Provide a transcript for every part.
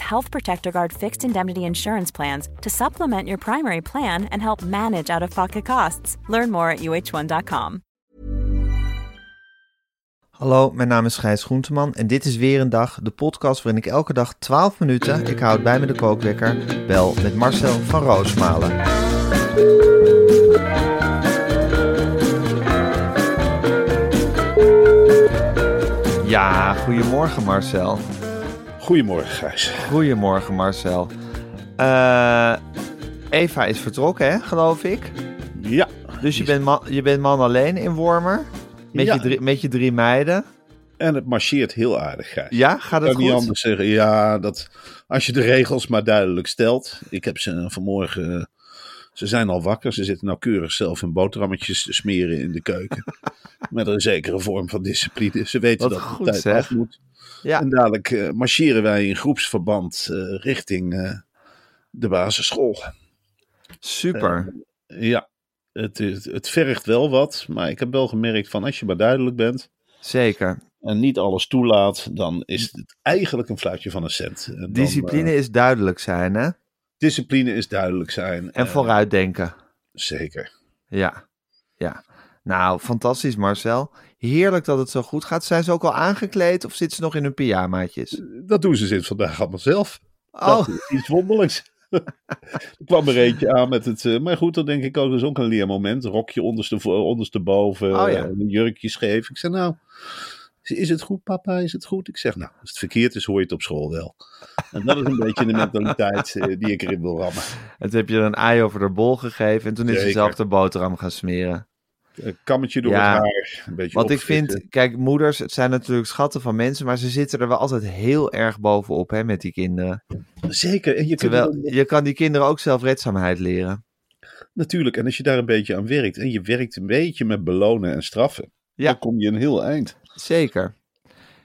Health Protector Guard fixed indemnity insurance plans to supplement your primary plan and help manage out of pocket costs. Learn more at uh1.com. Hallo, mijn naam is Gijs Groenteman en dit is weer een dag, de podcast waarin ik elke dag 12 minuten, ik houd bij me de kookwekker, bel met Marcel van Roosmalen. Ja, goedemorgen Marcel. Goedemorgen, Gijs. Goedemorgen Marcel. Eh, Eva is vertrokken, hè, geloof ik. Ja. Dus je bent, man, je bent man alleen in Wormer. Met, Ja. je, drie, met je drie meiden. En het marcheert heel aardig, Gijs. Ja, gaat het kan niet goed? anders zeggen. Ja, dat, als je de regels maar duidelijk stelt. Ik heb ze vanmorgen... Ze zijn al wakker. Ze zitten nauwkeurig zelf hun boterhammetjes te smeren in de keuken. Met een zekere vorm van discipline. Ze weten Wat dat goed, de tijd zeg. af moet. Ja. En dadelijk eh, marcheren wij in groepsverband eh, richting eh, de basisschool. Super. Ja, het, het vergt wel wat. Maar ik heb wel gemerkt van als je maar duidelijk bent... Zeker. en niet alles toelaat, dan is het eigenlijk een fluitje van een cent. En dan, Discipline is duidelijk zijn, hè? Discipline is duidelijk zijn. En Eh, vooruitdenken. Zeker. Ja. Ja. Nou, fantastisch Marcel. Heerlijk dat het zo goed gaat. Zijn ze ook al aangekleed of zitten ze nog in hun pyjamaatjes? Dat doen ze sinds vandaag allemaal zelf. Oh, Dat iets wonderlijks. er kwam er eentje aan met het... eh, maar goed, dan denk ik ook, dat is ook een leermoment. Rokje onderste, ondersteboven, Oh ja. eh, een jurkje scheef. Ik zeg, nou, is het goed papa, is het goed? Ik zeg, nou, als het verkeerd is, hoor je het op school wel. En dat is een beetje de mentaliteit eh, die ik erin wil rammen. en toen heb je er een ei over de bol gegeven en toen is ze zelf de boterham gaan smeren. Een kammetje door Ja. het haar, een beetje Wat ik vind, kijk, moeders, het zijn natuurlijk schatten van mensen, maar ze zitten er wel altijd heel erg bovenop hè, met die kinderen. Zeker, en je Terwijl kunt je kan die kinderen ook zelfredzaamheid leren. natuurlijk, en als je daar een beetje aan werkt, en je werkt een beetje met belonen en straffen, Ja. dan kom je een heel eind. Zeker.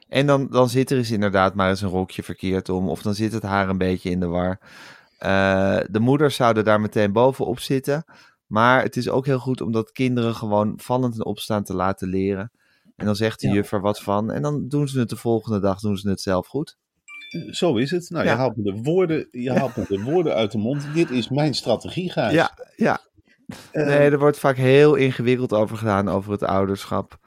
En dan, dan zit er eens inderdaad maar eens een rokje verkeerd om. Of dan zit het haar een beetje in de war. Eh, de moeders zouden daar meteen bovenop zitten. Maar het is ook heel goed om dat kinderen gewoon vallend en opstaan te laten leren. En dan zegt de Ja. juffer wat van. En dan doen ze het de volgende dag doen ze het zelf goed. Zo is het. Nou, Ja. je haalt me de woorden, je haalt me de woorden uit de mond. Dit is mijn strategie, Gijs. Ja, ja. Eh, Nee, er wordt vaak heel ingewikkeld over gedaan over het ouderschap.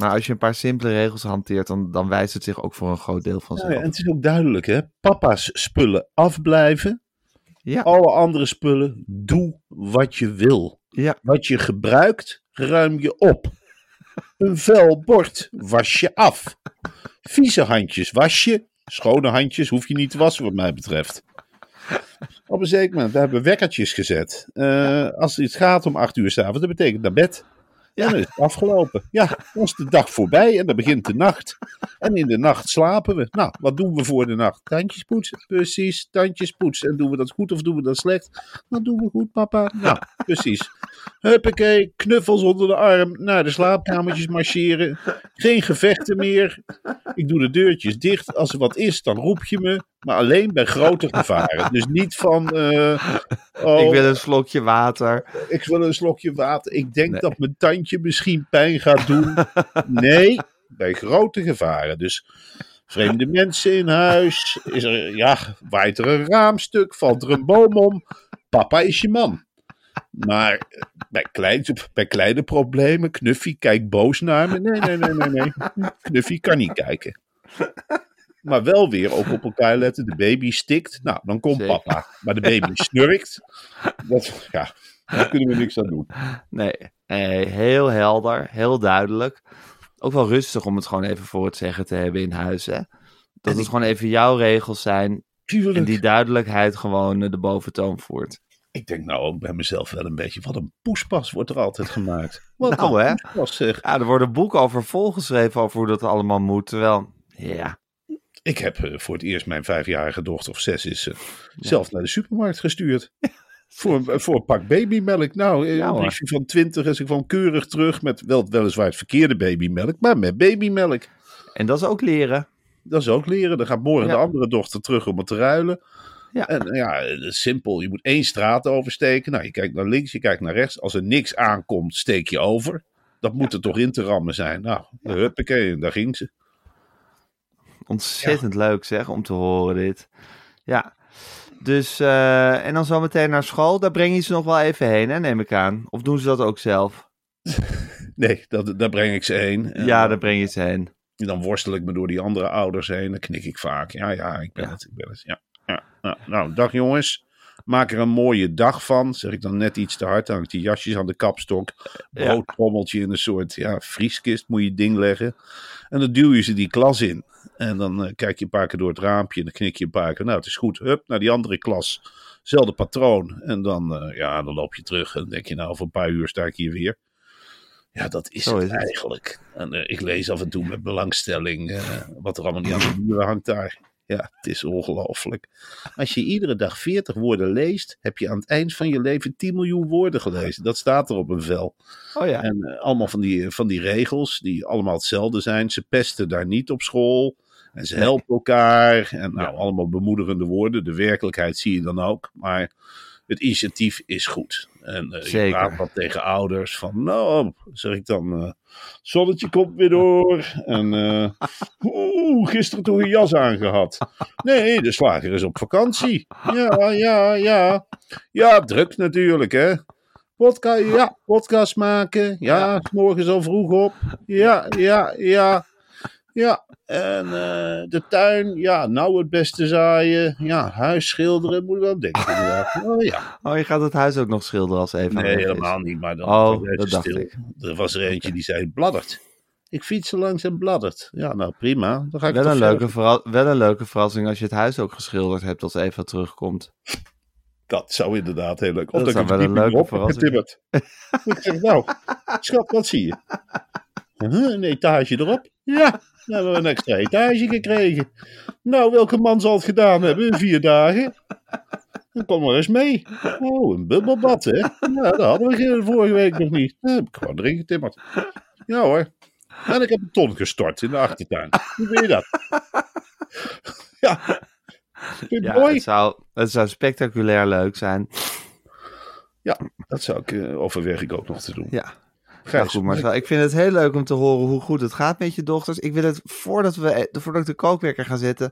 Maar als je een paar simpele regels hanteert, dan, dan wijst het zich ook voor een groot deel van nou ja, zich en het is ook duidelijk, hè. Papa's spullen afblijven. Ja, Alle andere spullen, doe wat je wil. ja, Wat je gebruikt, ruim je op. Een vuil bord, was je af. Vieze handjes was je. Schone handjes hoef je niet te wassen, wat mij betreft. Op een zeker moment, we hebben wekkertjes gezet. Eh, als het gaat om acht uur s'avonds, dat betekent naar bed. Ja, dan is afgelopen. Ja, dan is de dag voorbij en dan begint de nacht. En in de nacht slapen we. Nou, wat doen we voor de nacht? Tandjes poetsen. Precies, tandjes poetsen. En doen we dat goed of doen we dat slecht? Dat doen we goed, papa. Nou, precies. Huppakee, knuffels onder de arm, naar de slaapkamertjes marcheren. Geen gevechten meer. Ik doe de deurtjes dicht. Als er wat is, dan roep je me. Maar alleen bij grote gevaren. Dus niet van... eh, oh, ik wil een slokje water. ik wil een slokje water. Ik denk Nee. dat mijn tandje misschien pijn gaat doen. Nee, bij grote gevaren. Dus vreemde mensen in huis. Is er, ja, waait er een raamstuk? Valt er een boom om? Papa is je man. Maar eh, bij kleine, bij kleine problemen, Knuffie kijkt boos naar me. Nee, nee, nee, nee, nee. Knuffie kan niet kijken. Maar wel weer ook op elkaar letten. De baby stikt. Nou, dan komt Zeker. papa. Maar de baby snurkt. Dat, ja, daar kunnen we niks aan doen. Nee, eh, heel helder, heel duidelijk. Ook wel rustig om het gewoon even voor het zeggen te hebben in huis. Hè? Dat het gewoon even jouw regels zijn en die duidelijkheid gewoon eh, de boventoon voert. Ik denk nou ook bij mezelf wel een beetje, wat een poespas wordt er altijd gemaakt. Wat Nou, een hè? poespas zeg. Ja, er worden boeken over volgeschreven over hoe dat allemaal moet. Terwijl, ja, Ik heb eh, voor het eerst mijn vijfjarige dochter of zes is eh, zelf naar de supermarkt gestuurd. Voor, een- voor een pak babymelk. Nou, eh, Ja, een briefje van 20 en ze kwam keurig terug met wel, weliswaar het verkeerde babymelk, maar met babymelk. en dat is ook leren. Dat is ook leren. Dan gaat morgen Ja. de andere dochter terug om het te ruilen. Ja. En ja, is simpel. Je moet één straat oversteken. Nou, je kijkt naar links, je kijkt naar rechts. Als er niks aankomt, steek je over. Dat moet er toch in te rammen zijn. Nou, huppakee, daar ging ze. Ontzettend leuk zeg, om te horen dit. Ja, dus, eh, en dan zo meteen naar school. Daar breng je ze nog wel even heen, hè, neem ik aan. Of doen ze dat ook zelf? Nee, dat, daar breng ik ze heen. En ja, daar breng je ze heen. Dan worstel ik me door die andere ouders heen. Dan knik ik vaak. Ja, ja, ik ben Ja. het. Ik ben het. Ja, ja. Nou, dag jongens. Maak er een mooie dag van. Zeg ik dan net iets te hard. Dan hangt die jasjes aan de kapstok. Broodtrommeltje in een soort ja, vrieskist moet je ding leggen. En dan duw je ze die klas in. En dan eh, kijk je een paar keer door het raampje. En dan knik je een paar keer. Nou, het is goed. Hup, naar die andere klas. Zelfde patroon. En dan, eh, ja, dan loop je terug. En denk je, nou, over een paar uur sta ik hier weer. Ja, dat is Zo het is het. eigenlijk. En eh, ik lees af en toe met belangstelling wat er allemaal niet aan de muren hangt daar. Ja, het is ongelooflijk. Als je iedere dag 40 woorden leest, heb je aan het eind van je leven 10 miljoen woorden gelezen. Dat staat er op een vel. Oh ja. En eh, allemaal van die, van die regels die allemaal hetzelfde zijn. Ze pesten daar niet op school. En ze helpen elkaar. En nou, allemaal bemoedigende woorden. De werkelijkheid zie je dan ook. Maar het initiatief is goed. En eh je Zeker. praat wat tegen ouders van, nou, zeg ik dan, eh, zonnetje komt weer door. En, eh, oeh, gisteren toch een jas aangehad. Nee, de slager is op vakantie. Ja, ja, ja. Ja, druk natuurlijk, hè. Podca ja, podcast maken. Ja, s morgens al vroeg op. Ja, ja, ja. Ja, en eh, de tuin. Ja, nou het beste zaaien. Ja, huis schilderen. Moet ik wel denken inderdaad. Oh ja. Oh, je gaat het huis ook nog schilderen als Eva Nee, is. helemaal niet. Maar dan Oh, dat dacht stil. ik. Er was er eentje die zei, bladdert. Ik fiets er langs en bladdert. Ja, nou prima. Dan ga ik Wel een, leuke verra- wel een leuke verrassing als je het huis ook geschilderd hebt als Eva terugkomt. Dat zou inderdaad heel leuk. Of Dat dat, zou ik wel een leuke verrassing getimmerd. ik zeg, nou, schat, wat zie je? Huh, een etage erop? Ja, dan hebben we een extra etage gekregen. Nou, welke man zal het gedaan hebben in vier dagen? Dan kom maar eens mee. Oh, een bubbelbad, hè? Ja, dat hadden we ge- vorige week nog niet. Dat heb ik gewoon erin getimmerd. Ja hoor. En ik heb een ton gestort in de achtertuin. Hoe vind je dat? Ja. Vind mooi? het zou, het zou spectaculair leuk zijn. Ja, dat zou ik, eh, overweeg ik ook nog te doen. Ja, Nou goed Marcel. Ik vind het heel leuk om te horen hoe goed het gaat met je dochters. Ik wil het, voordat, we, eh, voordat ik de kookwekker ga zetten,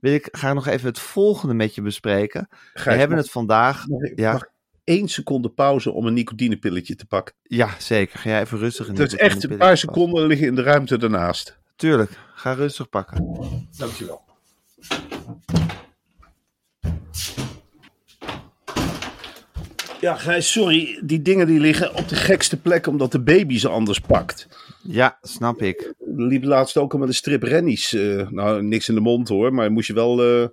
wil ik graag nog even het volgende met je bespreken. We hebben mag- het vandaag... Mag ik, Ja. mag ik één seconde pauze om een nicotinepilletje te pakken? Ja, zeker. Ga jij even rustig in Het is echt een paar seconden liggen in de ruimte daarnaast. Tuurlijk, ga rustig pakken. Dankjewel. Ja, Gijs, sorry. Die dingen die liggen op de gekste plek omdat de baby ze anders pakt. Ja, snap ik. Liep laatst ook al met een strip rennies. eh, nou, niks in de mond hoor, maar moest je wel... ik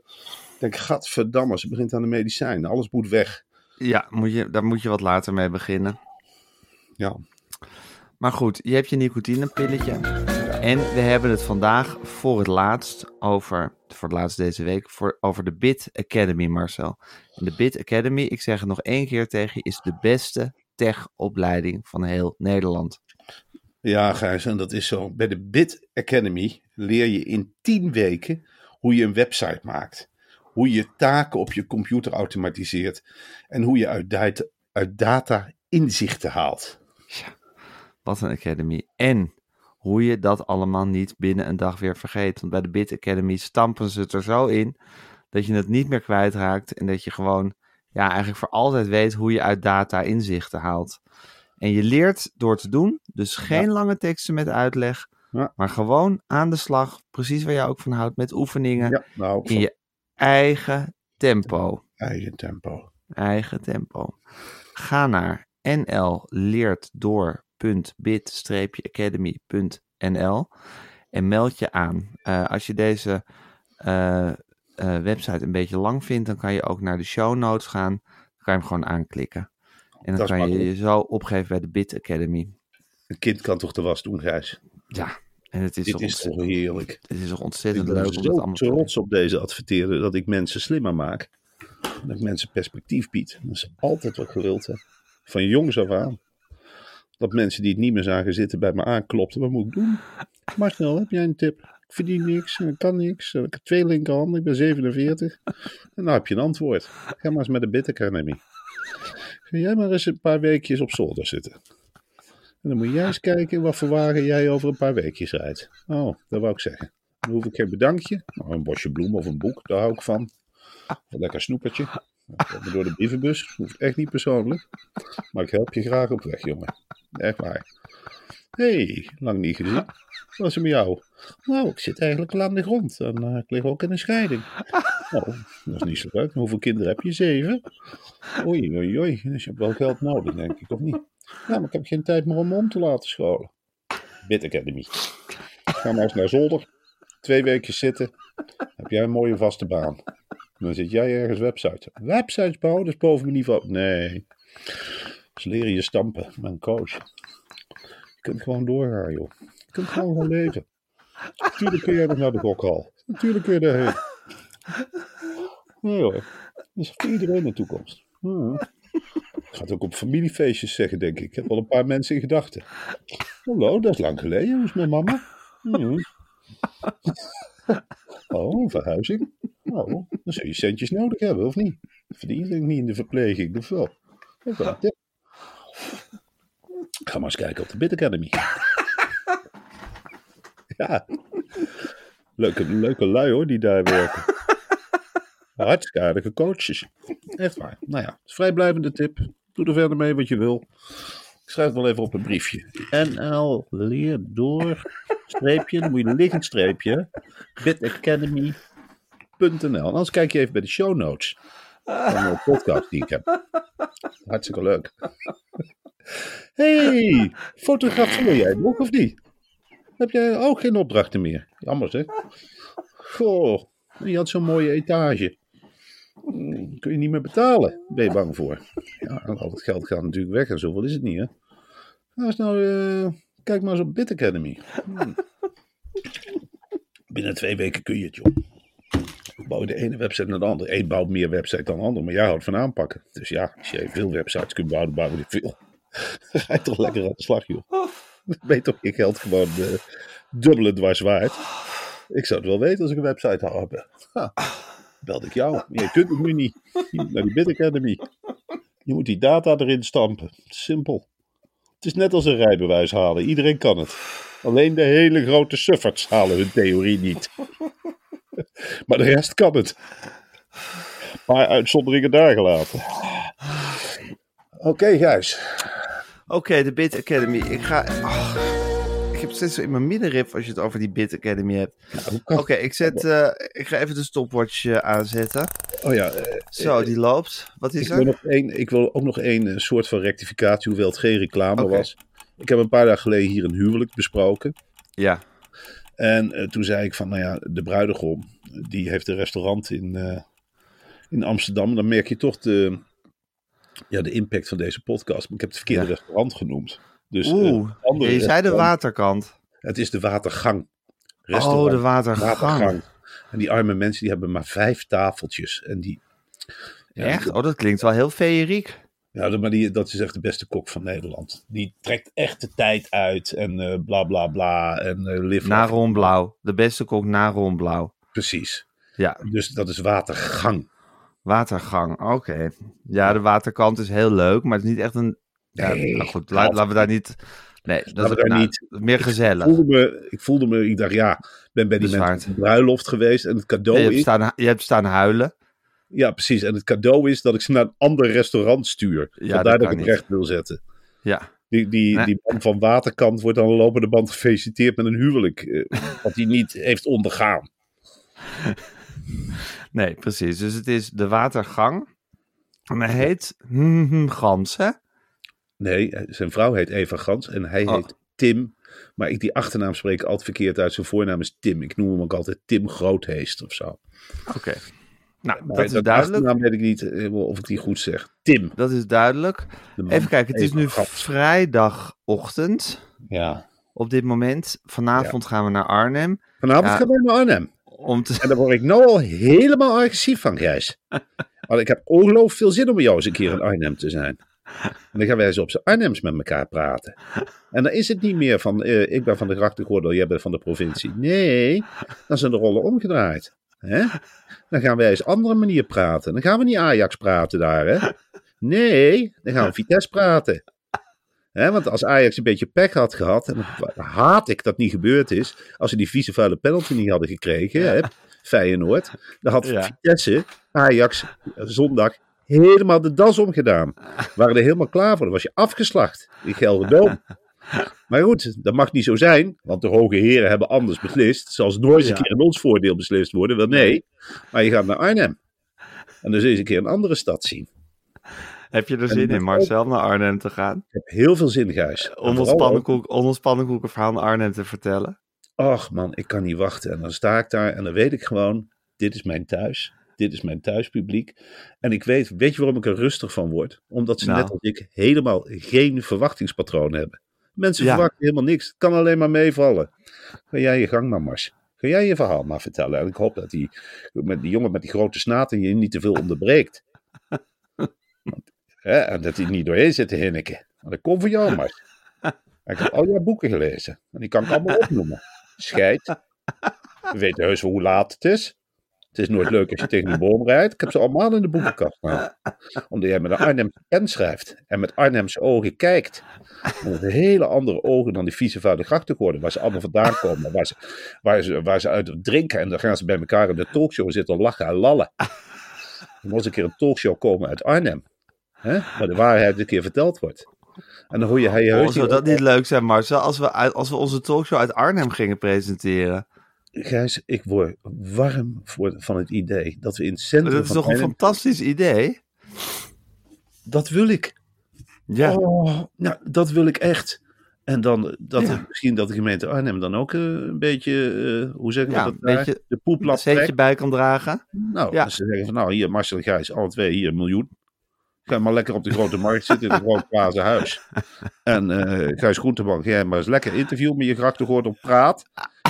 denk, gadverdamme, ze begint aan de medicijnen. Alles moet weg. Ja, moet je, daar moet je wat later mee beginnen. Ja. Maar goed, je hebt je nicotinepilletje. En we hebben het vandaag voor het laatst over, voor het laatst deze week, voor, over de Bit Academy, Marcel. En de Bit Academy, ik zeg het nog één keer tegen je, is de beste tech-opleiding van heel Nederland. Ja, Gijs, en dat is zo. Bij de Bit Academy leer je in 10 weken hoe je een website maakt. Hoe je taken op je computer automatiseert. En hoe je uit data, uit data inzichten haalt. Wat een academy. En hoe je dat allemaal niet binnen een dag weer vergeet. Want bij de Bit Academy stampen ze het er zo in dat je het niet meer kwijtraakt. En dat je gewoon ja, eigenlijk voor altijd weet hoe je uit data inzichten haalt. En je leert door te doen. Dus geen lange teksten met uitleg. Ja. Maar gewoon aan de slag. Precies waar jij ook van houdt. Met oefeningen. Ja, nou, In je eigen tempo. eigen tempo. Eigen tempo. Ga naar nlleertdoor.bit-academy.nl en meld je aan. Eh, als je deze eh, eh, website een beetje lang vindt, dan kan je ook naar de show notes gaan. Dan kan je hem gewoon aanklikken. En dan Dat kan je makkelijk. je zo opgeven bij de Bit Academy. Een kind kan toch de was doen, Gijs? Ja, en het is, Dit is toch heerlijk. het is toch Ik ontzettend ben leuk om zo allemaal trots op deze adverteren dat ik mensen slimmer maak. Dat ik mensen perspectief bied. Dat is altijd wat ik gewild heb. Van jongs af aan. Dat mensen die het niet meer zagen zitten bij me aanklopten. Wat moet ik doen? Marcel, heb jij een tip? Ik verdien niks, ik kan niks. en Ik heb twee linkerhanden, ik ben 47. En nou heb je een antwoord. Ga maar eens met de Bit Academy. Ga jij maar eens een paar weekjes op zolder zitten. En dan moet jij eens kijken wat voor wagen jij over een paar weekjes rijdt. Oh, dat wou ik zeggen. Dan hoef ik geen bedankje. Nou, een bosje bloem of een boek, daar hou ik van. Een lekker snoepertje. Nou, Door de brievenbus. Hoeft echt niet persoonlijk. Maar ik help je graag op weg, jongen. Echt waar. hey, lang niet gezien. Wat is er met jou? Nou, ik zit eigenlijk al aan de grond. En eh, ik lig ook in een scheiding. Nou, dat is niet zo leuk. Hoeveel kinderen heb je? Zeven? Oei, oei, oei. Dus je hebt wel geld nodig, denk ik, of niet? Ja, maar ik heb geen tijd meer om om te laten scholen. Bit Academy. Ga maar eens naar zolder. Twee weken zitten. Heb jij een mooie vaste baan. Dan zit jij ergens websites. Websites bouwen, dat is boven mijn niveau. Nee. Ze leren je stampen een coach. Je kunt gewoon doorgaan, joh. Je kunt gewoon gaan leven. Natuurlijk kun jij nog naar de gokhal. Natuurlijk kun je daarheen. Nee hoor. Dat is voor iedereen een toekomst. Ik ga ook op familiefeestjes zeggen, denk ik. Ik heb wel een paar mensen in gedachten. Hallo, dat is lang geleden. Hoe is mijn mama? Oh, een verhuizing? Oh, dan zul je centjes nodig hebben, of niet? Verdien je niet in de verpleging, of wel? Tip. Ga maar eens kijken op de Bit Academy. Ja. Leuke, leuke lui hoor, die daar werken. Hartstikke aardige coaches. Echt waar. Nou ja, vrijblijvende tip. Doe er verder mee wat je wil. Ik schrijf het wel even op een briefje. NL leer door streepje, dan moet je een liggend streepje. bitacademy.nl. Anders kijk je even bij de show notes van de podcast die ik heb. Hartstikke leuk. hey, fotografeer jij nog of niet? Heb jij ook geen opdrachten meer? Jammer zeg. Goh, je had zo'n mooie etage. Hmm, Kun je niet meer betalen, ben je bang voor. Ja, al dat geld gaat natuurlijk weg en zoveel is het niet, hè. Nou, eens nou eh, kijk maar eens op Bit Academy. Hmm. Binnen twee weken kun je het, joh. Bouw de ene website naar de andere. Eén bouwt meer website dan de ander, maar jij houdt van aanpakken. Dus ja, als je veel websites kunt bouwen, bouwen die veel. Dan ga je toch lekker aan de slag, joh. Dan ben je toch je geld gewoon uh, dubbele dwars waard. Ik zou het wel weten als ik een website zou hebben. Ha, belde ik jou. Je kunt het nu niet. Naar die Bit Academy. Je moet die data erin stampen. Simpel. Het is net als een rijbewijs halen. Iedereen kan het. Alleen de hele grote sufferts halen hun theorie niet. Maar de rest kan het. Paar uitzonderingen daar gelaten. Oké, Gijs. Oké, de Bit Academy. Ik ga... heb steeds zo in mijn middenrif als je het over die Bit Academy hebt. Oké, ik zet... eh, ik ga even de stopwatch eh, aanzetten. Oh ja, eh, Zo, die loopt. Wat is ik, wil er? nog één, ik wil ook nog één soort van rectificatie, hoewel het geen reclame was. Ik heb een paar dagen geleden hier een huwelijk besproken. Ja. En toen zei ik van, nou ja, de bruidegom, die heeft een restaurant in, in Amsterdam. Dan merk je toch de, ja, de impact van deze podcast. Maar ik heb het verkeerde Ja. restaurant genoemd. Dus eh, Oeh, andere je zei de waterkant. Het is de watergang. Oh, de watergang. En die arme mensen die hebben maar vijf tafeltjes. En die, ja, Echt? Oh, dat klinkt wel heel feeriek. Ja, maar die, dat is echt de beste kok van Nederland. Die trekt echt de tijd uit en eh, bla bla bla. En eh live Naron Blauw. De beste kok Naron Blauw. Precies. Ja, Dus dat is watergang. watergang. Oké. Ja, de waterkant is heel leuk, maar het is niet echt een... Ja, Nee, nou goed, la- laten we daar niet... Nee, dat is nou, niet- meer Ik gezellig. voelde, me, ik voelde me, ik dacht ja, ik ben bij die mensen bruiloft geweest. En het cadeau je, hebt is, staan, je hebt staan huilen. ja precies. En het cadeau is dat ik ze naar een ander restaurant stuur. Ja, Ja, dat ik het recht wil zetten. Ja. Die, die, Nee. die man van Waterkant wordt dan lopende band gefeliciteerd met een huwelijk. eh, wat hij niet heeft ondergaan. Nee, precies. Dus het is de watergang. En hij heet hmm, Gans, hè? Nee, zijn vrouw heet Eva Gans en hij Oh. heet Tim. Maar ik die achternaam spreek altijd verkeerd uit. Zijn voornaam is Tim. Ik noem hem ook altijd Tim Grootheest of zo. Oké. Nou, Maar dat is duidelijk. achternaam weet ik niet eh, of ik die goed zeg. Tim. Dat is duidelijk. Even kijken, het is nu vrijdagochtend Ja. op dit moment. Vanavond gaan we naar Arnhem. Vanavond Ja. gaan we naar Arnhem. Om te... En daar word ik nou al helemaal agressief van, Gijs. Want ik heb ongelooflijk veel zin om bij jou eens een keer in Arnhem te zijn. En dan gaan wij eens op z'n Arnhems met elkaar praten. En dan is het niet meer van, eh, ik ben van de grachtengordel, jij bent van de provincie. Nee, dan zijn de rollen omgedraaid. Hè? Dan gaan wij eens andere manier praten. Dan gaan we niet Ajax praten daar, hè? Nee, dan gaan we Vitesse praten. Want als Ajax een beetje pech had gehad, en haat ik dat niet gebeurd is, als ze die vieze vuile penalty niet hadden gekregen, hè, Feyenoord, dan had Ja. Vitesse, Ajax, zondag helemaal de das omgedaan. Waren er helemaal klaar voor, dan was je afgeslacht in Gelderdoom. Maar goed, dat mag niet zo zijn, want de hoge heren hebben anders beslist. Zal nooit eens een keer in ons voordeel beslist worden, wel nee. Maar je gaat naar Arnhem. En dan zul je eens een keer een andere stad zien. Heb je er zin in, Marcel, naar Arnhem te gaan? Ik heb heel veel zin, Gijs. Om ons, pannenkoek, om ons pannenkoekenverhaal in Arnhem te vertellen? Ach man, ik kan niet wachten. En dan sta ik daar en dan weet ik gewoon, dit is mijn thuis. Dit is mijn thuispubliek. En ik weet, weet je waarom ik er rustig van word? Omdat ze Nou. net als ik helemaal geen verwachtingspatroon hebben. Mensen Ja. verwachten helemaal niks. Het kan alleen maar meevallen. Ga jij je gang maar, Mars. Ga jij je verhaal maar vertellen. En ik hoop dat die, met die jongen met die grote snaten je niet te veel onderbreekt. En dat hij niet doorheen zit te hinniken. Maar dat komt voor jou, Mars. Ik heb al jouw boeken gelezen. En die kan ik allemaal opnoemen. Scheid. We weten heus wel hoe laat het is. Het is nooit leuk als je tegen een boom rijdt. Ik heb ze allemaal in de boekenkast staan. Omdat jij met een Arnhemse pen schrijft. En met Arnhemse ogen kijkt. Met hele andere ogen dan die vieze vuile grachtengordel. Waar ze allemaal vandaan komen. Waar ze, waar, ze, waar ze uit drinken. En dan gaan ze bij elkaar in de talkshow zitten lachen en lallen. Er moet een keer een talkshow komen uit Arnhem. Hè? Waar de waarheid een keer verteld wordt. En dan hoor je hij Oh, zou dat niet leuk zijn, Marcel, als we, als we onze talkshow uit Arnhem gingen presenteren? Gijs, ik word warm voor, van het idee dat we in het centrum Dat is toch een fantastisch idee? Dat wil ik. Ja, Oh, nou, dat wil ik echt. En dan dat Ja. misschien dat de gemeente Arnhem dan ook eh, een beetje, eh, hoe zeggen we Ja, dat een beetje de een poeplap centje trekt. bij kan dragen. Nou, Ja. ze zeggen van nou hier Marcel en Gijs, alle twee hier een miljoen. Ga maar lekker op de grote markt zitten in een groot glazen huis. En eh Gijs Groentebank, jij maar eens lekker interview met je grachtengordel praat.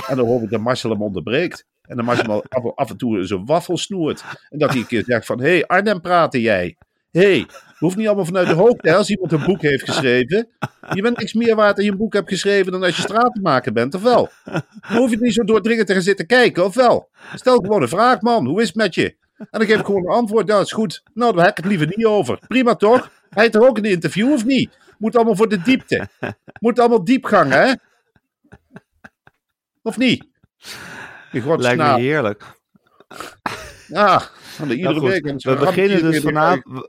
En dan hoop ik dat Marcel hem onderbreekt. En dan Marcel hem af, en toe zijn waffel snoert. En dat hij een keer zegt van, hé hey, Arnhem praten jij. Hé, hey, hoeft niet allemaal vanuit de hoogte als iemand een boek heeft geschreven. Je bent niks meer waard dat je een boek hebt geschreven dan als je stratenmaker bent, of wel? Dan hoef je niet zo doordringend te gaan zitten kijken, of wel? Stel gewoon een vraag, man. Hoe is het met je? En dan geef ik gewoon een antwoord. Ja, is goed. Nou, daar heb ik het liever niet over. Prima toch? Hij heeft er ook een interview, of niet? Moet allemaal voor de diepte. Moet allemaal diepgang, hè? Of niet? Lijkt me heerlijk. Ja, iedere Nou goed, week. we beginnen dus vanavond...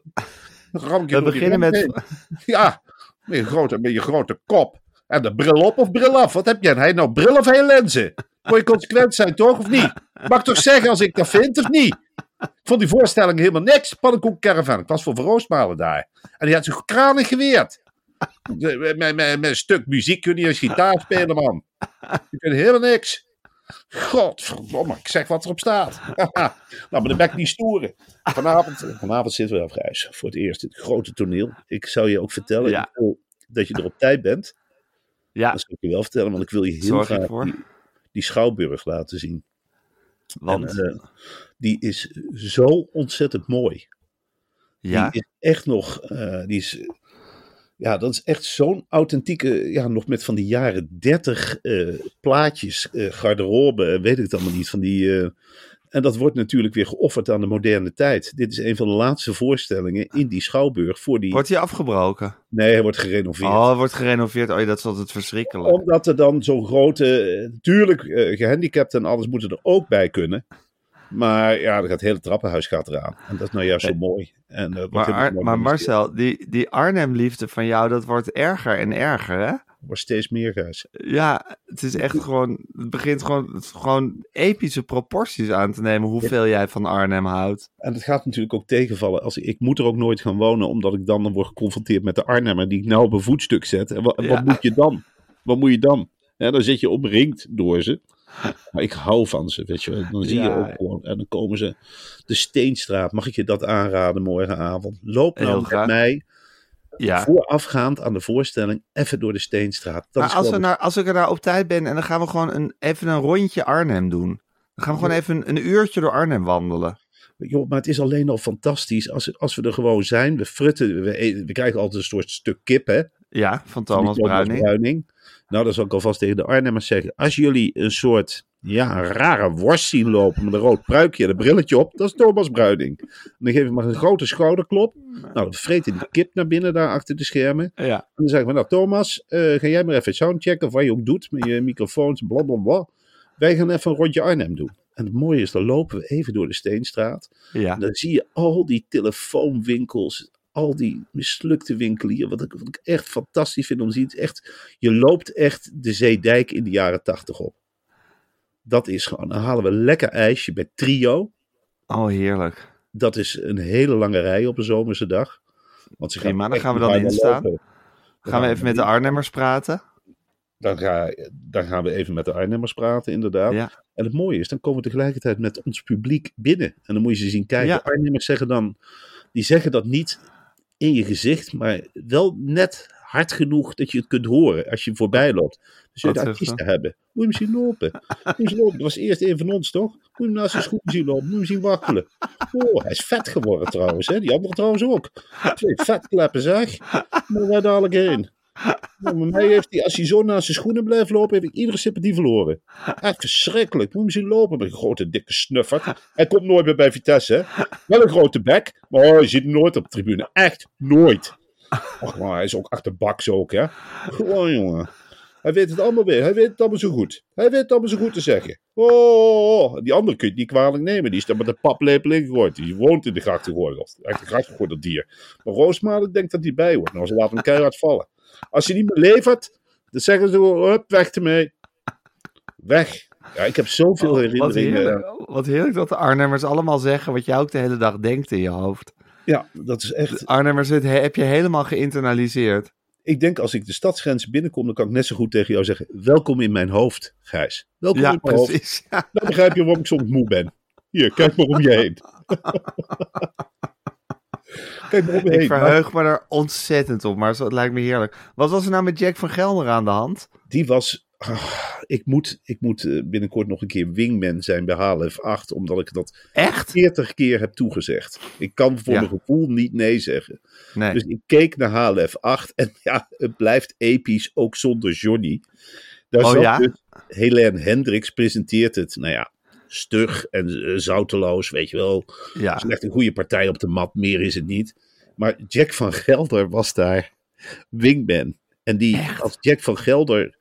We beginnen met... Ja, met je, grote, met je grote kop. En de bril op of bril af? Wat heb jij? Hij nou bril of hij lenzen? Moet je consequent zijn, toch? Of niet? Mag ik toch zeggen als ik dat vind, of niet? Ik vond die voorstelling helemaal niks. Pannenkoek Caravan. Ik was voor Van Roosmalen daar. En die had zich kranig geweerd. Met, met, met, een stuk muziek kun je als gitaar spelen, man. Je kunt helemaal niks. Godverdomme, ik zeg wat erop staat. nou, maar dan ben ik niet stoeren. Vanavond, vanavond zitten we op reis. Voor het eerst in het grote toneel. Ik zou je ook vertellen Ja. dat je er op tijd bent. Ja, Dat zou ik je wel vertellen, want ik wil je heel Zorg graag die, die schouwburg laten zien. want... En, eh, die is zo ontzettend mooi. ja, Die is echt nog, eh, die is, ja, dat is echt zo'n authentieke, ja, nog met van die jaren dertig eh, plaatjes, eh, garderobe, eh, weet ik het allemaal niet, van die, en dat wordt natuurlijk weer geofferd aan de moderne tijd. Dit is een van de laatste voorstellingen in die schouwburg voor die, wordt hij afgebroken? nee, hij wordt gerenoveerd. Oh, hij wordt gerenoveerd. Oh, dat is altijd verschrikkelijk. Omdat er dan zo'n grote, natuurlijk eh, gehandicapten en alles moeten er ook bij kunnen. Maar ja, er gaat het hele trappenhuis gaat eraan. En dat is nou juist zo mooi. En, eh, Maar. Marcel, die, die Arnhem-liefde van jou, dat wordt erger en erger, hè? wordt steeds meer gijs. Ja, het is echt gewoon, het begint gewoon, het gewoon epische proporties aan te nemen hoeveel jij van Arnhem houdt. En het gaat natuurlijk ook tegenvallen. Als ik, ik moet er ook nooit gaan wonen, omdat ik dan, dan word geconfronteerd met de Arnhemmer die ik nou op een voetstuk zet. En wat, Ja. wat moet je dan? Wat moet je dan? Ja, dan zit je omringd door ze. Maar ik hou van ze, weet je wel. Dan zie je Ja. ook gewoon. En dan komen ze de Steenstraat. Mag ik je dat aanraden morgenavond? Loop nou met graag. mij Ja. voorafgaand aan de voorstelling even door de Steenstraat. Dat Maar is als, we nou, als ik er nou op tijd ben en dan gaan we gewoon een, even een rondje Arnhem doen. Dan gaan we gewoon even een, een uurtje door Arnhem wandelen. Joh, maar het is alleen al fantastisch als, als we er gewoon zijn. We frutten, we, we krijgen altijd een soort stuk kip, hè? Ja, van Van Thomas die Bruining. Nou, dat zal ik alvast tegen de Arnhemmers zeggen. Als jullie een soort, ja, een rare worst zien lopen met een rood pruikje en een brilletje op, dat is Thomas Bruining. En dan geef je maar een grote schouderklop. Nou, dan vreten die kip naar binnen daar achter de schermen. Ja. En dan zeggen we, nou Thomas, eh, ga jij maar even soundchecken of wat je ook doet met je microfoons, bla bla bla. Wij gaan even een rondje Arnhem doen. En het mooie is, dan lopen we even door de Steenstraat. Ja. En dan zie je al die telefoonwinkels, al die mislukte winkelieren. Wat ik, wat ik echt fantastisch vind om te zien. Echt, je loopt echt de Zeedijk in de jaren tachtig op. Dat is gewoon. Dan halen we een lekker ijsje bij Trio. Oh, heerlijk. Dat is een hele lange rij op een zomerse dag. Want ze gaan dan gaan we dan instaan. lopen. Gaan we even met de Arnhemmers praten? Dan, ga, dan gaan we even met de Arnhemmers praten, inderdaad. Ja. En het mooie is, dan komen we tegelijkertijd met ons publiek binnen. En dan moet je ze zien kijken. Ja. Arnhemmers zeggen dan, die zeggen dat niet in je gezicht, maar wel net hard genoeg dat je het kunt horen als je voorbij loopt. Dus je de artiesten hebben. Moet je hem zien lopen. Moet je lopen. Dat was eerst een van ons, toch? Moet je hem naast zijn schoenen zien lopen. Moet je hem zien wakkelen. Oh, hij is vet geworden trouwens. Hè? Die andere trouwens ook. Twee vetkleppen zeg. Moet wij dadelijk heen. Mij heeft hij, als hij zo naast zijn schoenen blijft lopen, heb ik iedere sympathie verloren. Echt verschrikkelijk. Moet hem zien lopen met een grote dikke snuffert. Hij komt nooit meer bij Vitesse. Hè? Wel een grote bek, maar oh, je ziet hem nooit op de tribune. Echt nooit. Och, maar hij is ook achterbaks ook, hè. Gewoon, jongen. Hij weet het allemaal weer. Hij weet het allemaal zo goed. Hij weet het allemaal zo goed te zeggen. Oh, oh, oh. die andere kun je niet kwalijk nemen. Die is daar met een paplepel ingegooid. Die woont in de grachtengordel. Echt een grachtengordel dier. Maar Roosmalen denkt dat hij bij hoort. Nou, ze laten hem keihard vallen. Als hij niet meer levert, dan zeggen ze gewoon, hup, weg ermee. Weg. Ja, ik heb zoveel Wat herinneringen. heerlijk, wat heerlijk dat de Arnhemmers allemaal zeggen wat jij ook de hele dag denkt in je hoofd. Ja, dat is echt... Arnhemmers heb je helemaal geïnternaliseerd. Ik denk als ik de stadsgrenzen binnenkom, dan kan ik net zo goed tegen jou zeggen, welkom in mijn hoofd, Gijs. Welkom Ja, in mijn hoofd. Ja. Dan begrijp je waarom ik soms moe ben. Hier, kijk maar om je heen. kijk maar Ik verheug me er ontzettend op, maar het lijkt me heerlijk. Wat was er nou met Jack van Gelder aan de hand? Die was... ah, ik moet, ik moet eh, binnenkort nog een keer wingman zijn bij HLF 8, omdat ik dat Echt? 40 keer heb toegezegd. Ik kan voor Ja. mijn gevoel niet nee zeggen. Nee. Dus ik keek naar HLF 8 en ja, het blijft episch, ook zonder Johnny. Daar Oh ja? dus, Helene Hendricks presenteert het, nou ja, stug en eh, zouteloos, weet je wel. ja. Het is echt een goede partij op de mat, meer is het niet. Maar Jack van Gelder was daar wingman. En die, als Jack van Gelder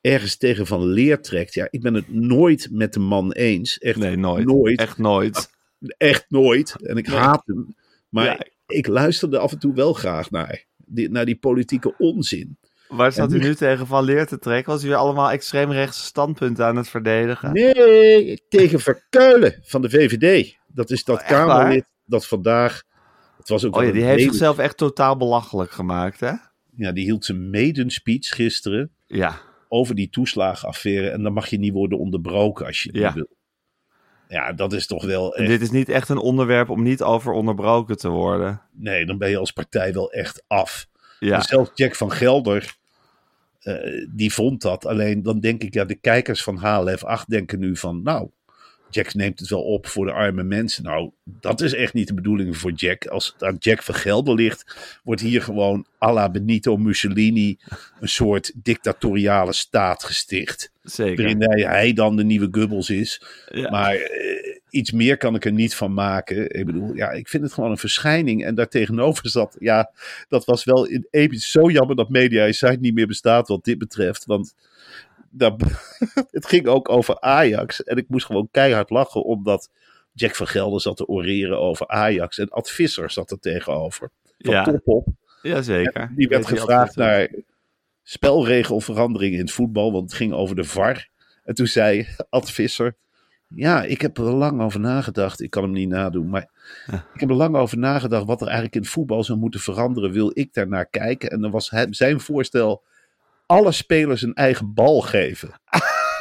ergens tegen van leer trekt, ja, ik ben het nooit met de man eens. Echt Nee, nooit. nooit. Echt nooit. Echt nooit. En ik Nee. haat hem. Maar Ja. ik luisterde af en toe wel graag naar. Die, naar die politieke onzin. Waar staat u nu- tegen van leer te trekken? Was u weer allemaal extreemrechtse standpunten aan het verdedigen? Nee, tegen Verkuilen van de VVD. Dat is dat Oh, waar? Kamerlid dat vandaag... Het was ook Oh ja, die heeft mede- zichzelf echt totaal belachelijk gemaakt, hè? Ja, die hield zijn maiden-speech gisteren Ja. over die toeslagenaffaire. En dan mag je niet worden onderbroken als je Ja. niet wil. Ja, dat is toch wel echt... dit is niet echt een onderwerp om niet over onderbroken te worden. Nee, dan ben je als partij wel echt af. Ja. Zelfs Jack van Gelder, die vond dat. Alleen dan denk ik, ja, de kijkers van HLF 8 denken nu van, nou, Jack neemt het wel op voor de arme mensen. Nou, dat is echt niet de bedoeling voor Jack. Als het aan Jack van Gelder ligt, wordt hier gewoon à la Benito Mussolini een soort dictatoriale staat gesticht. Zeker. Waarin hij, hij dan de nieuwe Goebbels is. Ja. Maar eh, iets meer kan ik er niet van maken. Ik bedoel, ja, ik vind het gewoon een verschijning. En daartegenover zat, ja, dat was wel in episch zo jammer dat Media Insight niet meer bestaat wat dit betreft. Want het ging ook over Ajax. En ik moest gewoon keihard lachen, omdat Jack van Gelder zat te oreren over Ajax. En Ad Visser zat er tegenover. Van Ja. top op. Jazeker. Die werd gevraagd naar spelregelveranderingen in het voetbal, want het ging over de VAR. En toen zei Ad Visser, ja, ik heb er lang over nagedacht. Ik kan hem niet nadoen, maar ik heb er lang over nagedacht wat er eigenlijk in het voetbal zou moeten veranderen. Wil ik daarnaar kijken? En dan was hij- zijn voorstel, alle spelers een eigen bal geven.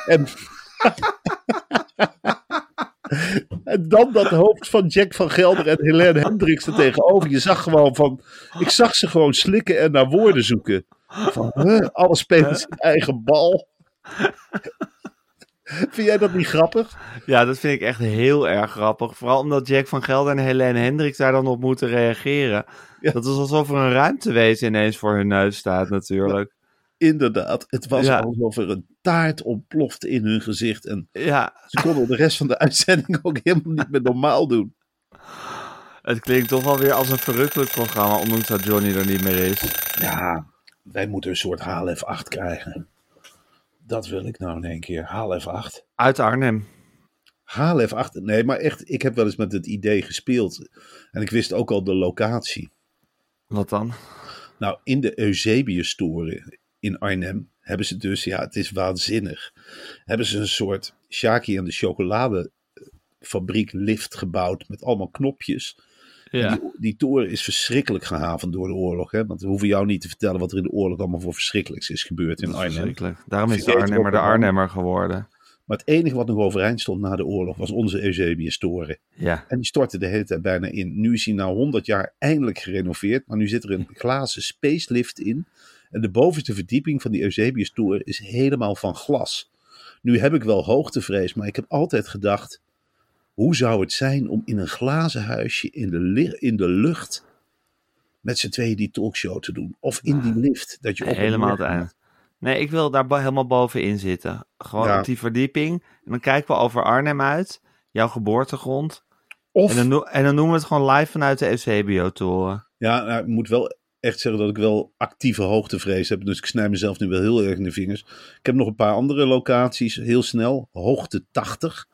en En dan dat hoofd van Jack van Gelder en Helene Hendricks er tegenover. Je zag gewoon van. Ik zag ze gewoon slikken en naar woorden zoeken. Van, huh, alle spelers zijn eigen bal. Vind jij dat niet grappig? Ja, dat vind ik echt heel erg grappig. Vooral omdat Jack van Gelder en Helene Hendricks daar dan op moeten reageren. Ja. Dat is alsof er een ruimtewezen ineens voor hun neus staat natuurlijk. Inderdaad, het was Ja. alsof er een taart ontplofte in hun gezicht. En Ja, ze konden de rest van de uitzending ook helemaal niet meer normaal doen. het klinkt toch wel weer als een verrukkelijk programma, ondanks dat Johnny er niet meer is. Ja, wij moeten een soort HLF 8 krijgen. Dat wil ik nou in één keer. HLF 8. Uit Arnhem. HLF 8. Nee, maar echt, ik heb wel eens met het idee gespeeld. En ik wist ook al de locatie. Wat dan? Nou, in de Eusebius-toren in Arnhem hebben ze dus, ja, het is waanzinnig. Hebben ze een soort Shaki en de chocoladefabriek lift gebouwd met allemaal knopjes. Ja. Die, die toren is verschrikkelijk gehavend door de oorlog. Hè? Want we hoeven jou niet te vertellen wat er in de oorlog allemaal voor verschrikkelijks is gebeurd in is Arnhem. verschrikkelijk. Daarom is de Arnhemmer de. Arnhemmer geworden. Maar het enige wat nog overeind stond na de oorlog was onze Eusebius-toren. Ja. En die stortte de hele tijd bijna in. Nu is hij na 100 jaar eindelijk gerenoveerd. Maar nu zit er een glazen spacelift in. En de bovenste verdieping van die Eusebius-toren is helemaal van glas. Nu heb ik wel hoogtevrees, maar ik heb altijd gedacht... Hoe zou het zijn om in een glazen huisje in de, in de lucht... met z'n tweeën die talkshow te doen? Of in die lift, dat je op Helemaal het eind. Nee, ik wil daar helemaal bovenin zitten. Gewoon Ja. op die verdieping. En dan kijken we over Arnhem uit. Jouw geboortegrond. Of, En dan, en dan noemen we het gewoon live vanuit de Eusebio-toren. Ja, nou, ik moet wel echt zeggen dat ik wel actieve hoogtevrees heb. Dus ik snij mezelf nu wel heel erg in de vingers. Ik heb nog een paar andere locaties, heel snel. Hoogte 80.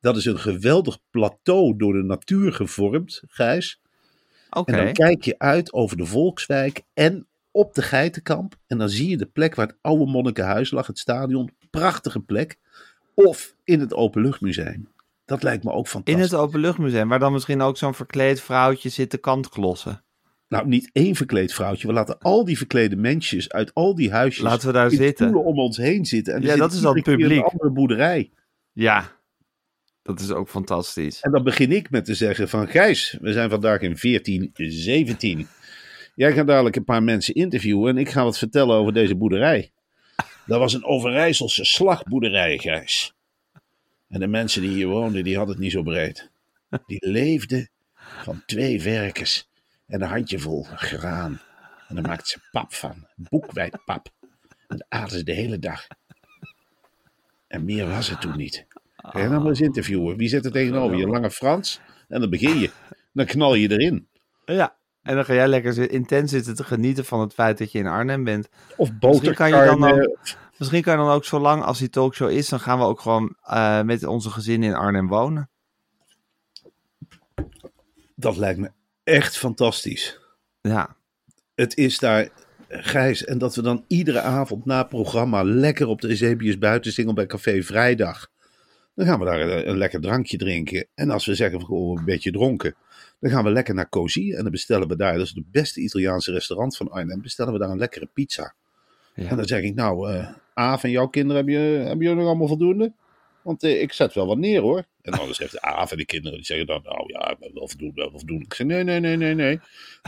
Dat is een geweldig plateau door de natuur gevormd, Gijs. Oké. En dan kijk je uit over de Volkswijk en op de Geitenkamp. En dan zie je de plek waar het oude monnikenhuis lag, het stadion. Prachtige plek. Of in het Openluchtmuseum. Dat lijkt me ook In fantastisch. het Openluchtmuseum, waar dan misschien ook zo'n verkleed vrouwtje zit te kantklossen. Nou, niet één verkleed vrouwtje. We laten al die verklede mensjes uit al die huisjes Laten we daar zitten. stoelen om ons heen zitten. En die Ja, dat is dan publiek. een andere boerderij. Ja, dat is ook fantastisch. En dan begin ik met te zeggen van Gijs, we zijn vandaag in 1417. Jij gaat dadelijk een paar mensen interviewen en ik ga wat vertellen over deze boerderij. Dat was een Overijsselse slagboerderij, Gijs. En de mensen die hier woonden, die hadden het niet zo breed. Die leefden van twee werkers en een handjevol graan. En daar maakten ze pap van, boekwijdpap. En dat aten ze de hele dag. En meer was het toen niet. Ga je nou maar eens interviewen. Wie zit er tegenover je? Lange Frans? En dan begin je. Dan knal je erin. Ja, en dan ga jij lekker intens zitten te genieten van het feit dat je in Arnhem bent. Of Misschien kan je dan boterkarnen. Misschien kan je dan ook zo lang als die talkshow is, dan gaan we ook gewoon eh, met onze gezin in Arnhem wonen. Dat lijkt me echt fantastisch. Ja, Het is daar Gijs. En dat we dan iedere avond na programma lekker op de Eusebius buitensingel bij Café Vrijdag. Dan gaan we daar een, een lekker drankje drinken. En als we zeggen, van, oh, een beetje dronken. Dan gaan we lekker naar Cozy. En dan bestellen we daar, dat is het beste Italiaanse restaurant van Arnhem. Bestellen we daar een lekkere pizza. ja. En dan zeg ik, nou, eh Aaf en jouw kinderen, hebben, je, hebben jullie nog allemaal voldoende? Want eh, ik zet wel wat neer hoor. En dan zegt Aaf en de kinderen, die zeggen dan, nou ja, we hebben wel voldoende, wel voldoende. Ik zeg, nee, nee, nee, nee, nee.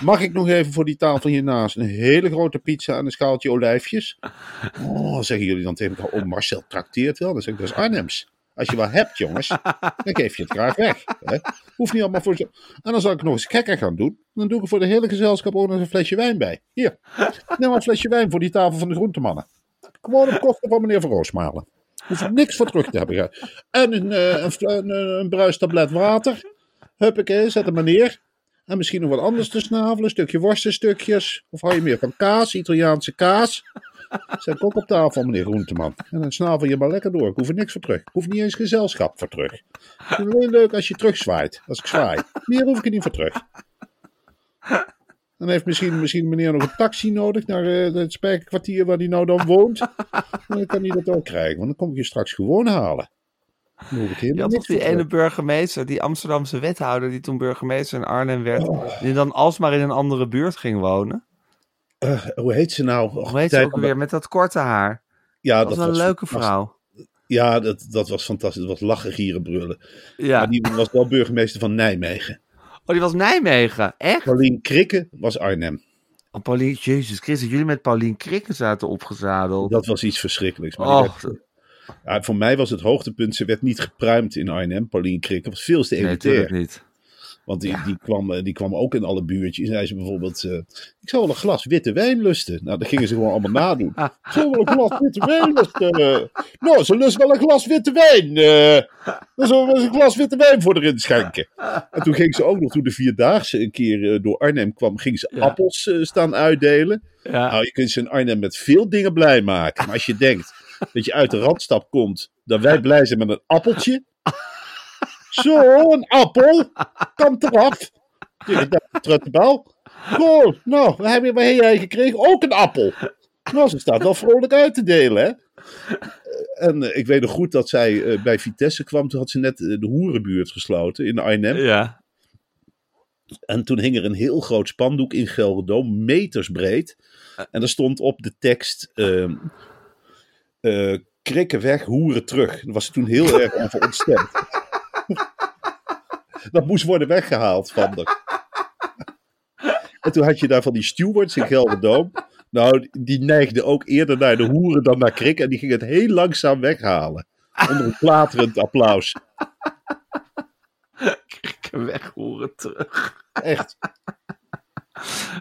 Mag ik nog even voor die tafel hiernaast een hele grote pizza en een schaaltje olijfjes? Oh, zeggen jullie dan tegen elkaar, oh Marcel trakteert wel. Dan zeg ik, dat is Arnhems. Als je wat hebt, jongens, dan geef je het graag weg. Hè? Hoeft niet allemaal voor zo. En dan zal ik nog eens gekker gaan doen. Dan doe ik voor de hele gezelschap ook nog een flesje wijn bij. Hier, neem maar een flesje wijn voor die tafel van de groentemannen. Gewoon op kosten van meneer Van Roosmalen. Hoef er niks voor terug te hebben. En een, eh, een, eh, een bruistablet water. Huppakee, zet hem maar neer. En misschien nog wat anders te snavelen. Een stukje worstenstukjes. Of hou je meer van kaas, Italiaanse kaas. Zet ik ook op tafel, meneer Groenteman. En dan snavel je maar lekker door. Ik hoef er niks voor terug. Ik hoef niet eens gezelschap voor terug. Het is alleen leuk als je terugzwaait. Als ik zwaai. Meer hoef ik er niet voor terug. Dan heeft misschien, misschien meneer nog een taxi nodig naar eh, het spijkerkwartier waar hij nou dan woont. Dan kan hij dat ook krijgen, want dan kom ik je straks gewoon halen. Je had toch die ene burgemeester, die Amsterdamse wethouder, die toen burgemeester in Arnhem werd, Oh. die dan alsmaar in een andere buurt ging wonen. Eh, hoe heet ze nou? Och, Hoe heet ze ook weer met dat korte haar? Ja, Dat was een leuke vrouw. Ja, dat, dat was fantastisch. Dat was lachen, gieren, brullen. Ja. Maar die was wel burgemeester van Nijmegen. Oh, die was Nijmegen. Echt? Paulien Krikke was Arnhem. Oh, Paulien, Jezus Christus, jullie met Paulien Krikken zaten opgezadeld. Dat was iets verschrikkelijks. Maar werd- ja, voor mij was het hoogtepunt, ze werd niet gepruimd in Arnhem. Paulien Krikke was veel te nee, natuurlijk niet. Want die, die, kwam, eh, die kwam ook in alle buurtjes. En zei ze bijvoorbeeld, eh, ik zou wel een glas witte wijn lusten. Nou, dat gingen ze gewoon allemaal nadoen. Ik zou wel een glas witte wijn lusten. nou, ze lust wel een glas witte wijn. eh. dan zullen we eens een glas witte wijn voor erin schenken. En toen ging ze ook nog, toen de Vierdaagse een keer door Arnhem kwam, ging ze Ja. appels staan uitdelen. Ja. Nou, je kunt ze in Arnhem met veel dingen blij maken. Maar als je denkt dat je uit de Randstad komt, dat wij blij zijn met een appeltje. Zo, een appel. Kan eraf. Truttenbel. Goh, nou, wat heb, je, wat heb jij gekregen? Ook een appel. Nou, ze staat wel vrolijk uit te delen, hè. En eh, ik weet nog goed dat zij eh, bij Vitesse kwam. Toen had ze net eh, de hoerenbuurt gesloten in Arnhem. Ja. En toen hing er een heel groot spandoek in Gelderdoom, meters breed. En er stond op de tekst: ehm eh, krikken weg, hoeren terug. Daar was ze toen heel erg over ontstemd. Dat moest worden weggehaald van haar. En toen had je daar van die stewards in Gelderdoom. Nou, die neigden ook eerder naar de hoeren dan naar krik. En die gingen het heel langzaam weghalen. Onder een klaterend applaus. Krikken weg, horen terug. Echt.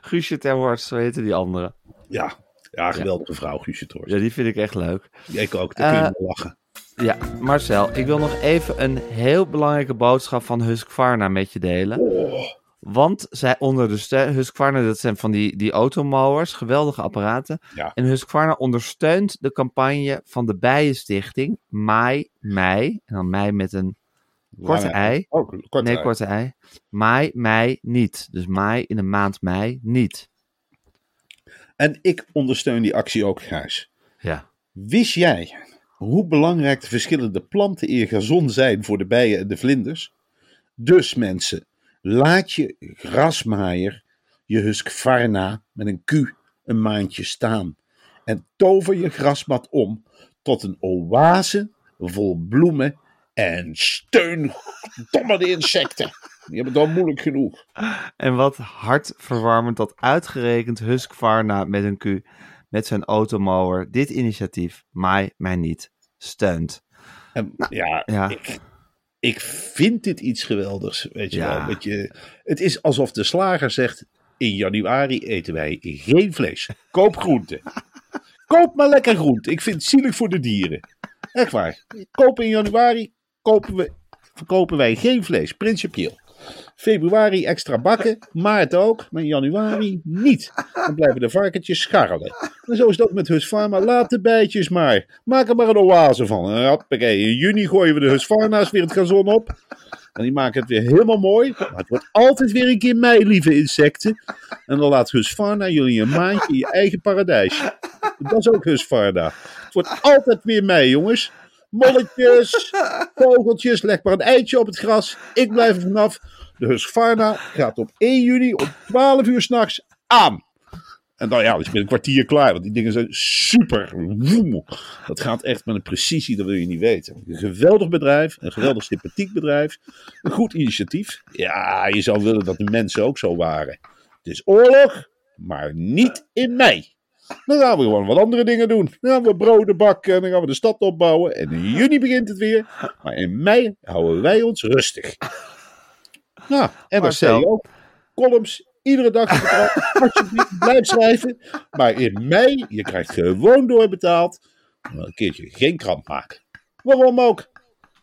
Guusje Terhorst, zo heette die andere. Ja, ja geweldige vrouw, Guusje Torst. Ja, die vind ik echt leuk. Ik ook, daar kun je Eh, wel lachen. Ja, Marcel, ik wil nog even een heel belangrijke boodschap van Husqvarna met je delen. Oh, Want zij ondersteunen, Husqvarna, dat zijn van die, die automowers, geweldige apparaten. Ja. En Husqvarna ondersteunt de campagne van de Bijenstichting Maai Mei. En dan mei met een korte ei. Oh, korte nee, ei. korte ei. Maai, mei, niet. Dus maai in de maand mei, niet. En ik ondersteun die actie ook, Gijs. Ja. Wist jij hoe belangrijk de verschillende planten in je gazon zijn voor de bijen en de vlinders? Dus mensen, laat je grasmaaier, je Husqvarna met een Q, een maandje staan. En tover je grasmat om tot een oase vol bloemen en steun domme insecten. Die hebben het al moeilijk genoeg. En wat hartverwarmend dat uitgerekend Husqvarna met een Q, met zijn automower, dit initiatief, Maai, mij niet, steunt. En, ja, ja. Ik, ik vind dit iets geweldigs, weet je Ja. wel. Je, het is alsof de slager zegt, in januari eten wij geen vlees. Koop groente. Koop maar lekker groente. Ik vind het zielig voor de dieren. Echt waar. Kopen in januari, kopen we, verkopen wij geen vlees, principieel. Februari extra bakken, maart ook, maar januari niet. Dan blijven de varkentjes scharrelen. En zo is het ook met Husqvarna. Laat de bijtjes maar. Maak er maar een oase van. Hoppakee, in juni gooien we de Husqvarna's weer het gazon op. En die maken het weer helemaal mooi. Maar het wordt altijd weer een keer mei, lieve insecten. En dan laat Husqvarna jullie een maandje in je eigen paradijsje. Dat is ook Husqvarna. Het wordt altijd weer mei, jongens. Molletjes, vogeltjes, leg maar een eitje op het gras. Ik blijf er vanaf. De Husqvarna gaat op 1 juni om 12 uur s'nachts aan. En dan ja, dus ben een kwartier klaar. Want die dingen zijn super. Woem. Dat gaat echt met een precisie, dat wil je niet weten. Een geweldig bedrijf, een geweldig sympathiek bedrijf. Een goed initiatief. Ja, je zou willen dat de mensen ook zo waren. Het is oorlog, maar niet in mei. Dan gaan we gewoon wat andere dingen doen. Dan gaan we broden bakken en dan gaan we de stad opbouwen. En in juni begint het weer. Maar in mei houden wij ons rustig. Nou, NRC Marcel. ook. Columns, iedere dag. Alsjeblieft, blijf schrijven. Maar in mei, je krijgt gewoon doorbetaald. Een keertje geen krant maken. Waarom ook?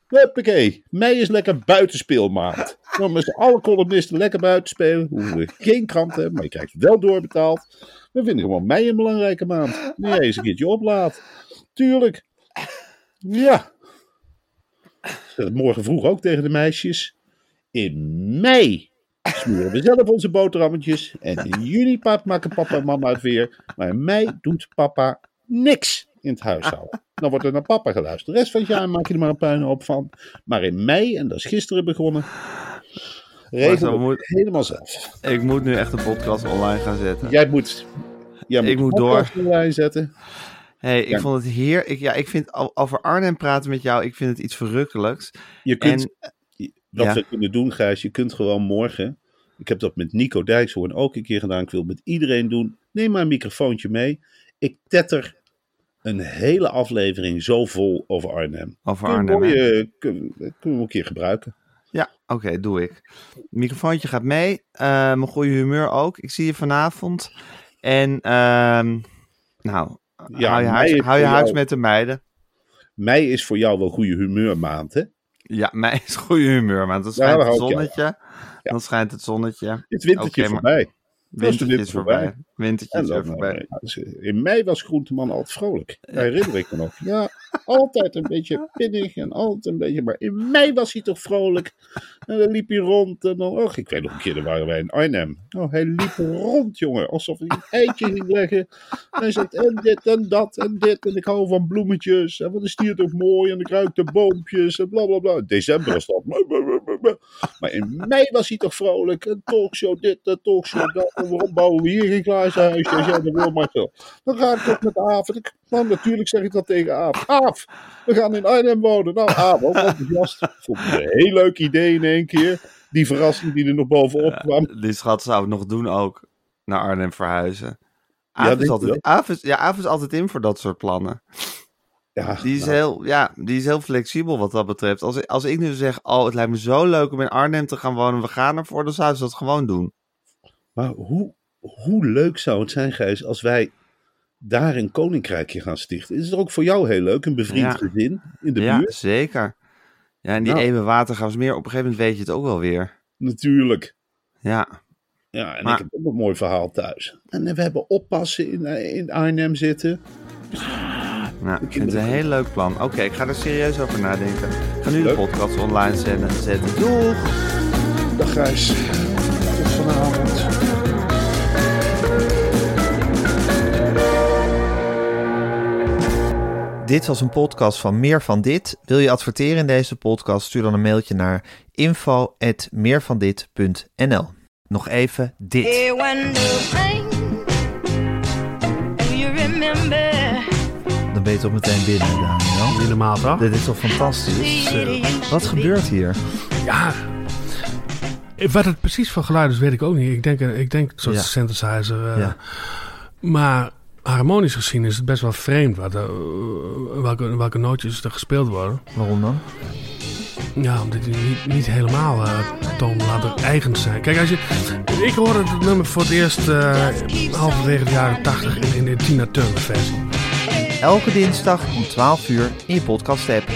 Huppakee, mei is lekker buitenspeelmaand. Dan met alle columnisten lekker buiten spelen. Hoeven we geen krant te hebben, maar je krijgt wel doorbetaald. We vinden gewoon mei een belangrijke maand. Nee, eens een keertje oplaat. Tuurlijk. Ja. Morgen vroeg ook tegen de meisjes. In mei smoren we zelf onze boterhammetjes. En in juni maken papa en mama het weer. Maar in mei doet papa niks in het huishouden. Dan wordt er naar papa geluisterd. De rest van het jaar maak je er maar een puinhoop van. Maar in mei, en dat is gisteren begonnen, moet- het helemaal zelf. Ik moet nu echt een podcast online gaan zetten. Jij moet, jij Ik moet podcast online zetten. Hey, ik Ja. vond het heer. Ik, ja, ik vind over Arnhem praten met jou, ik vind het iets verrukkelijks. Je kunt, En wat ja. we kunnen doen, Gijs, je kunt gewoon morgen. Ik heb dat met Nico Dijkshoorn ook een keer gedaan. Ik wil het met iedereen doen. Neem maar een microfoontje mee. Ik tetter een hele aflevering zo vol over Arnhem. over Kun je Arnhem. kun- kunnen we een keer gebruiken. Ja, oké, doe ik. Microfoontje gaat mee. eh, mijn goede humeur ook. Ik zie je vanavond. En, ehm, nou, Ja, hou je, mei huis, hou je huis met de meiden. Mei is voor jou wel goede humeurmaand, hè? Ja, mij is goede humeur, maar dan schijnt het zonnetje. Dan schijnt het zonnetje. Het wintertje maar- voorbij. Wintertje is voorbij. Wintertje dan, voorbij. eh, dus, eh, in mei was Groenteman altijd vrolijk. Dat herinner ik me nog. Ja, altijd een beetje pinnig en altijd een beetje... Maar in mei was hij toch vrolijk. En dan liep hij rond en dan... Och, ik weet nog een keer, dan waren wij in Arnhem. Oh, hij liep rond, jongen. Alsof hij een eitje ging leggen. En hij zegt, en dit en dat en dit. En ik hou van bloemetjes. En wat is die toch mooi. En ik ruik de boompjes. En bla, bla, bla. In december was dat... Maar in mei was hij toch vrolijk. Een talkshow dit, een talkshow dat. En waarom bouwen we hier geen huisje? Jij dat wil, maar zo. Dan ga ik toch met Aaf. En ik- Nou, natuurlijk zeg ik dat tegen Aaf. Aaf, we gaan in Arnhem wonen. Nou, Aaf, ook enthousiast. Vond ik een heel leuk idee in één keer. Die verrassing die er nog bovenop kwam. Die schat zou het nog doen ook. Naar Arnhem verhuizen. Ja, Aaf, denk is, altijd? Aaf, is, ja, Aaf is altijd in voor dat soort plannen. Ja, Die is, nou, heel, ja, die is heel flexibel wat dat betreft. Als, als ik nu zeg, oh, het lijkt me zo leuk om in Arnhem te gaan wonen, we gaan ervoor, dan zou ze dat gewoon doen. Maar hoe, hoe leuk zou het zijn, Gijs, als wij daar een koninkrijkje gaan stichten? Is het ook voor jou heel leuk, een bevriend Ja. gezin in de ja, buurt? zeker. Ja, en die Nou. Ewe Watergraafsmeer, op een gegeven moment weet je het ook wel weer. Natuurlijk. Ja, Ja, en Maar- ik heb ook een mooi verhaal thuis. En we hebben oppassen in, eh, in Arnhem zitten. nou, ik vind het een heel leuk plan. Oké, ik ga er serieus over nadenken. Ik ga nu Leuk. de podcast online zetten. zetten. Doeg! Dag Gijs. Tot vanavond. Dit was een podcast van Meer van Dit. Wil je adverteren in deze podcast? Stuur dan een mailtje naar info.meervandit.nl Nog even dit. Hey, Dan ben je toch meteen binnen, Daniel. Toch? Dit is toch fantastisch? Wat gebeurt hier? Ja. Wat het precies voor geluid is, weet ik ook niet. Ik denk, ik denk een soort Ja. synthesizer. eh, Ja. Maar harmonisch gezien is het best wel vreemd wat, eh, welke, welke nootjes er gespeeld worden. Waarom dan? Ja, omdat die niet, niet helemaal eh toonladder eigen zijn. Kijk, als je, ik hoorde het nummer voor het eerst eh, halverwege de jaren 80 in, in de Tina Turner versie. Elke dinsdag om 12 uur in je podcast app.